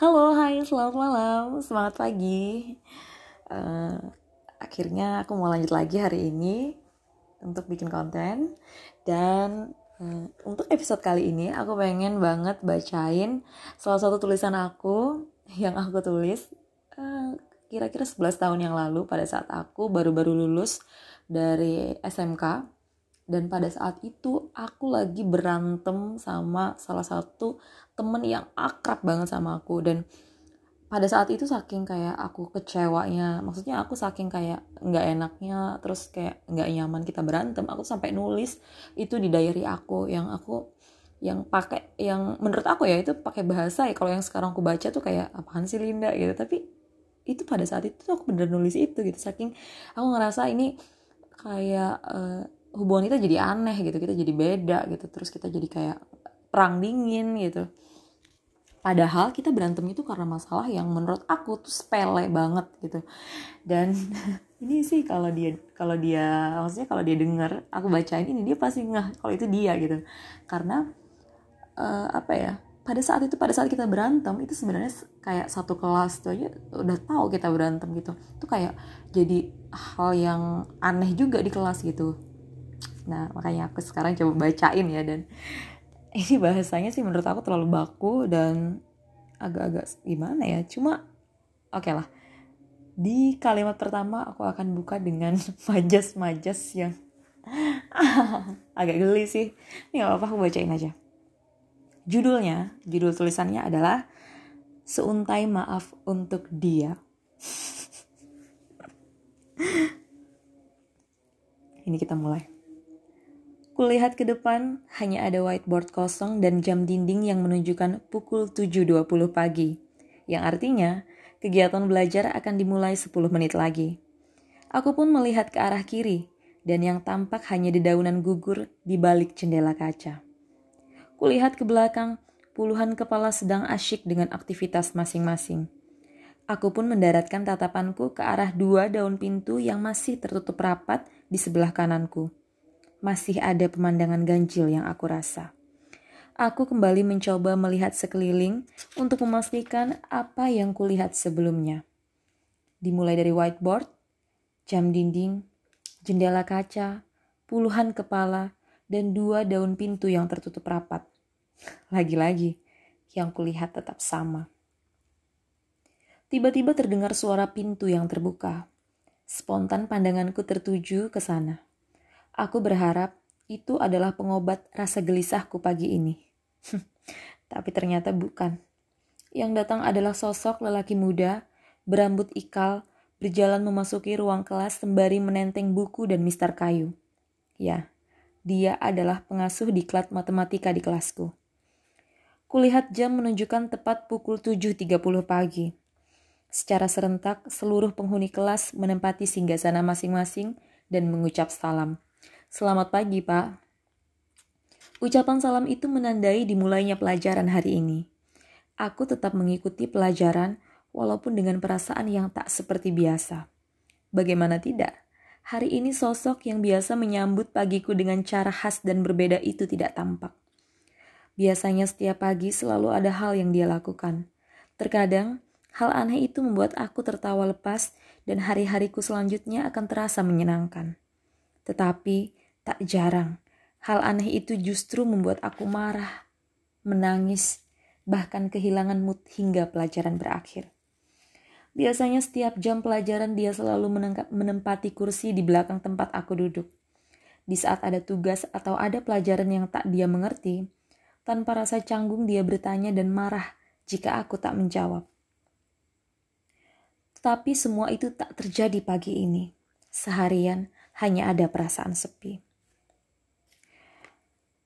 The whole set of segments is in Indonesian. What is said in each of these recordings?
Halo, hai, selamat malam, semangat pagi. Uh, akhirnya aku mau lanjut lagi hari ini untuk bikin konten. Dan uh, untuk episode kali ini aku pengen banget bacain salah satu tulisan aku yang aku tulis uh, kira-kira 11 tahun yang lalu pada saat aku baru-baru lulus dari SMK dan pada saat itu aku lagi berantem sama salah satu temen yang akrab banget sama aku. Dan pada saat itu saking kayak aku kecewanya maksudnya aku saking kayak nggak enaknya terus kayak nggak nyaman kita berantem aku sampai nulis itu di diary aku yang aku yang pakai yang menurut aku ya itu pakai bahasa ya. Kalau yang sekarang aku baca tuh kayak apaan sih Linda? gitu. Tapi itu pada saat itu tuh aku bener nulis itu gitu. Saking aku ngerasa ini kayak uh, hubungan kita jadi aneh gitu kita jadi beda gitu. Terus kita jadi kayak perang dingin gitu padahal kita berantem itu karena masalah yang menurut aku tuh sepele banget gitu. Dan ini sih kalau dia kalau dia maksudnya kalau dia dengar aku bacain ini dia pasti nggak kalau itu dia gitu. Karena uh, apa ya pada saat itu pada saat kita berantem itu sebenarnya kayak satu kelas tuh aja udah tahu kita berantem gitu. Itu kayak jadi hal yang aneh juga di kelas gitu. Nah makanya aku sekarang coba bacain ya dan ini bahasanya sih menurut aku terlalu baku dan agak-agak gimana ya? Cuma oke okay lah. Di kalimat pertama aku akan buka dengan majas-majas yang agak geli sih. Ini gak apa-apa aku bacain aja. Judulnya judul tulisannya adalah seuntai maaf untuk dia. Ini kita mulai Kulihat ke depan, hanya ada whiteboard kosong dan jam dinding yang menunjukkan pukul 7.20 pagi. Yang artinya, kegiatan belajar akan dimulai 10 menit lagi. Aku pun melihat ke arah kiri, dan yang tampak hanya dedaunan gugur di balik jendela kaca. Kulihat ke belakang, puluhan kepala sedang asyik dengan aktivitas masing-masing. Aku pun mendaratkan tatapanku ke arah dua daun pintu yang masih tertutup rapat di sebelah kananku masih ada pemandangan ganjil yang aku rasa. Aku kembali mencoba melihat sekeliling untuk memastikan apa yang kulihat sebelumnya. Dimulai dari whiteboard, jam dinding, jendela kaca, puluhan kepala, dan dua daun pintu yang tertutup rapat. Lagi-lagi, yang kulihat tetap sama. Tiba-tiba terdengar suara pintu yang terbuka. Spontan pandanganku tertuju ke sana. Aku berharap itu adalah pengobat rasa gelisahku pagi ini. Tapi ternyata bukan. Yang datang adalah sosok lelaki muda, berambut ikal, berjalan memasuki ruang kelas sembari menenteng buku dan mister kayu. Ya, dia adalah pengasuh diklat matematika di kelasku. Kulihat jam menunjukkan tepat pukul 7.30 pagi. Secara serentak, seluruh penghuni kelas menempati singgasana masing-masing dan mengucap salam. Selamat pagi, Pak. Ucapan salam itu menandai dimulainya pelajaran hari ini. Aku tetap mengikuti pelajaran walaupun dengan perasaan yang tak seperti biasa. Bagaimana tidak? Hari ini sosok yang biasa menyambut pagiku dengan cara khas dan berbeda itu tidak tampak. Biasanya setiap pagi selalu ada hal yang dia lakukan. Terkadang, hal aneh itu membuat aku tertawa lepas dan hari-hariku selanjutnya akan terasa menyenangkan. Tetapi, Tak jarang, hal aneh itu justru membuat aku marah, menangis, bahkan kehilangan mood hingga pelajaran berakhir. Biasanya setiap jam pelajaran dia selalu menempati kursi di belakang tempat aku duduk. Di saat ada tugas atau ada pelajaran yang tak dia mengerti, tanpa rasa canggung dia bertanya dan marah jika aku tak menjawab. Tapi semua itu tak terjadi pagi ini. Seharian hanya ada perasaan sepi.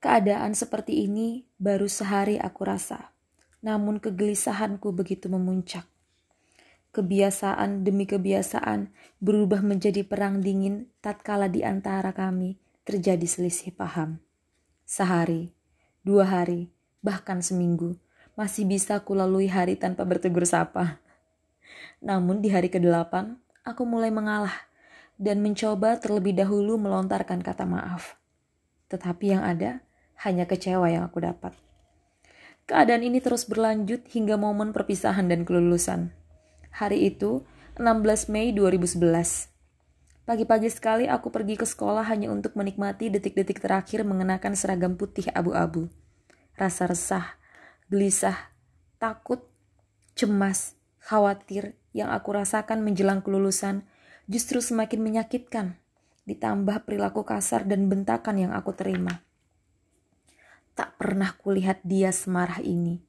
Keadaan seperti ini baru sehari aku rasa, namun kegelisahanku begitu memuncak. Kebiasaan demi kebiasaan berubah menjadi perang dingin tatkala di antara kami terjadi selisih paham. Sehari, dua hari, bahkan seminggu, masih bisa kulalui hari tanpa bertegur sapa. Namun di hari ke-8, aku mulai mengalah dan mencoba terlebih dahulu melontarkan kata maaf. Tetapi yang ada hanya kecewa yang aku dapat. Keadaan ini terus berlanjut hingga momen perpisahan dan kelulusan. Hari itu, 16 Mei 2011. Pagi-pagi sekali aku pergi ke sekolah hanya untuk menikmati detik-detik terakhir mengenakan seragam putih abu-abu. Rasa resah, gelisah, takut, cemas, khawatir yang aku rasakan menjelang kelulusan justru semakin menyakitkan, ditambah perilaku kasar dan bentakan yang aku terima. Tak pernah kulihat dia semarah ini.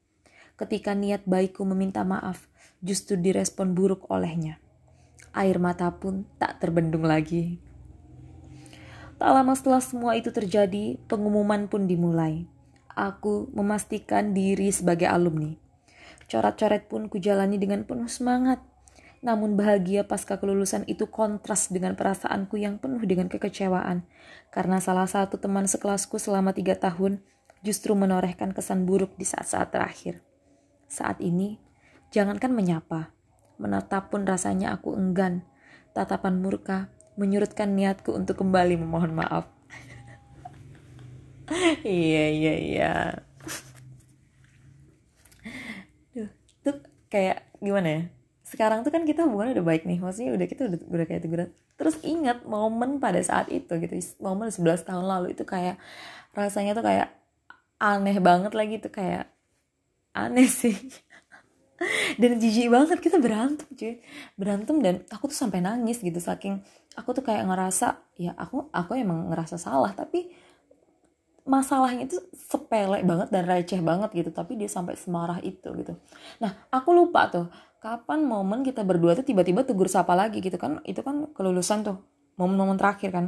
Ketika niat baikku meminta maaf, justru direspon buruk olehnya air mata pun tak terbendung lagi. Tak lama setelah semua itu terjadi, pengumuman pun dimulai. Aku memastikan diri sebagai alumni. Coret-coret pun kujalani dengan penuh semangat. Namun bahagia pasca kelulusan itu kontras dengan perasaanku yang penuh dengan kekecewaan. Karena salah satu teman sekelasku selama tiga tahun justru menorehkan kesan buruk di saat-saat terakhir. Saat ini, jangankan menyapa, Menatap pun rasanya aku enggan. Tatapan murka menyurutkan niatku untuk kembali memohon maaf. iya, iya, iya. Duh, tuh kayak gimana ya? Sekarang tuh kan kita hubungan udah baik nih. Maksudnya udah kita udah, udah kayak teguran. Terus ingat momen pada saat itu gitu. Momen 11 tahun lalu itu kayak rasanya tuh kayak aneh banget lagi tuh kayak aneh sih. Dan jijik banget kita berantem cuy. Berantem dan aku tuh sampai nangis gitu saking aku tuh kayak ngerasa ya aku aku emang ngerasa salah tapi masalahnya itu sepele banget dan receh banget gitu tapi dia sampai semarah itu gitu. Nah aku lupa tuh kapan momen kita berdua tuh tiba-tiba tegur sapa lagi gitu kan itu kan kelulusan tuh momen-momen terakhir kan.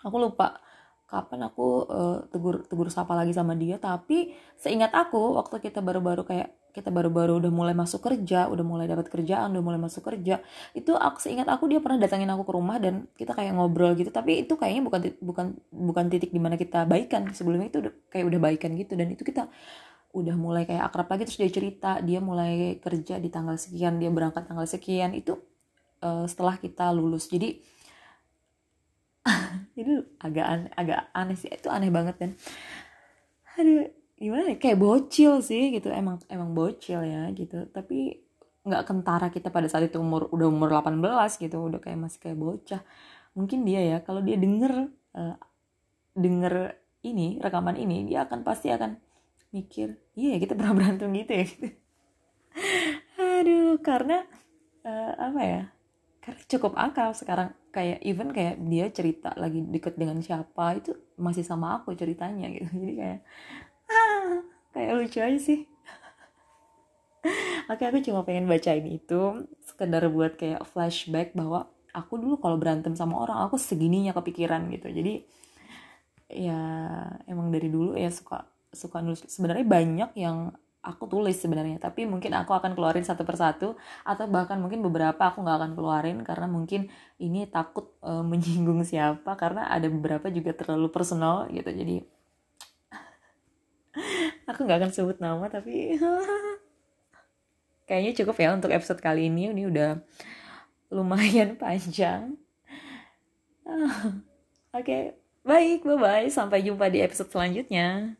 Aku lupa kapan aku uh, tegur tegur sapa lagi sama dia tapi seingat aku waktu kita baru-baru kayak kita baru-baru udah mulai masuk kerja, udah mulai dapat kerjaan, udah mulai masuk kerja, itu aku seingat aku dia pernah datangin aku ke rumah dan kita kayak ngobrol gitu. Tapi itu kayaknya bukan bukan bukan titik di mana kita baikan. Sebelumnya itu udah, kayak udah baikan gitu dan itu kita udah mulai kayak akrab lagi terus dia cerita dia mulai kerja di tanggal sekian, dia berangkat tanggal sekian itu uh, setelah kita lulus. Jadi agak aneh, agak aneh sih. Itu aneh banget dan aduh gimana ya? Kayak bocil sih gitu. Emang emang bocil ya gitu. Tapi nggak kentara kita pada saat itu umur udah umur 18 gitu. Udah kayak masih kayak bocah. Mungkin dia ya. Kalau dia denger uh, denger ini rekaman ini dia akan pasti akan mikir iya kita pernah berantem gitu ya. Gitu aduh karena uh, apa ya? Karena cukup akal sekarang kayak even kayak dia cerita lagi deket dengan siapa itu masih sama aku ceritanya gitu. Jadi kayak kayak lucu aja sih. Oke aku cuma pengen bacain itu sekedar buat kayak flashback bahwa aku dulu kalau berantem sama orang aku segininya kepikiran gitu. Jadi ya emang dari dulu ya suka suka nulis. Sebenarnya banyak yang aku tulis sebenarnya tapi mungkin aku akan keluarin satu persatu atau bahkan mungkin beberapa aku nggak akan keluarin karena mungkin ini takut e, menyinggung siapa karena ada beberapa juga terlalu personal gitu. Jadi aku nggak akan sebut nama tapi kayaknya cukup ya untuk episode kali ini. Ini udah lumayan panjang. Oke okay, baik bye bye sampai jumpa di episode selanjutnya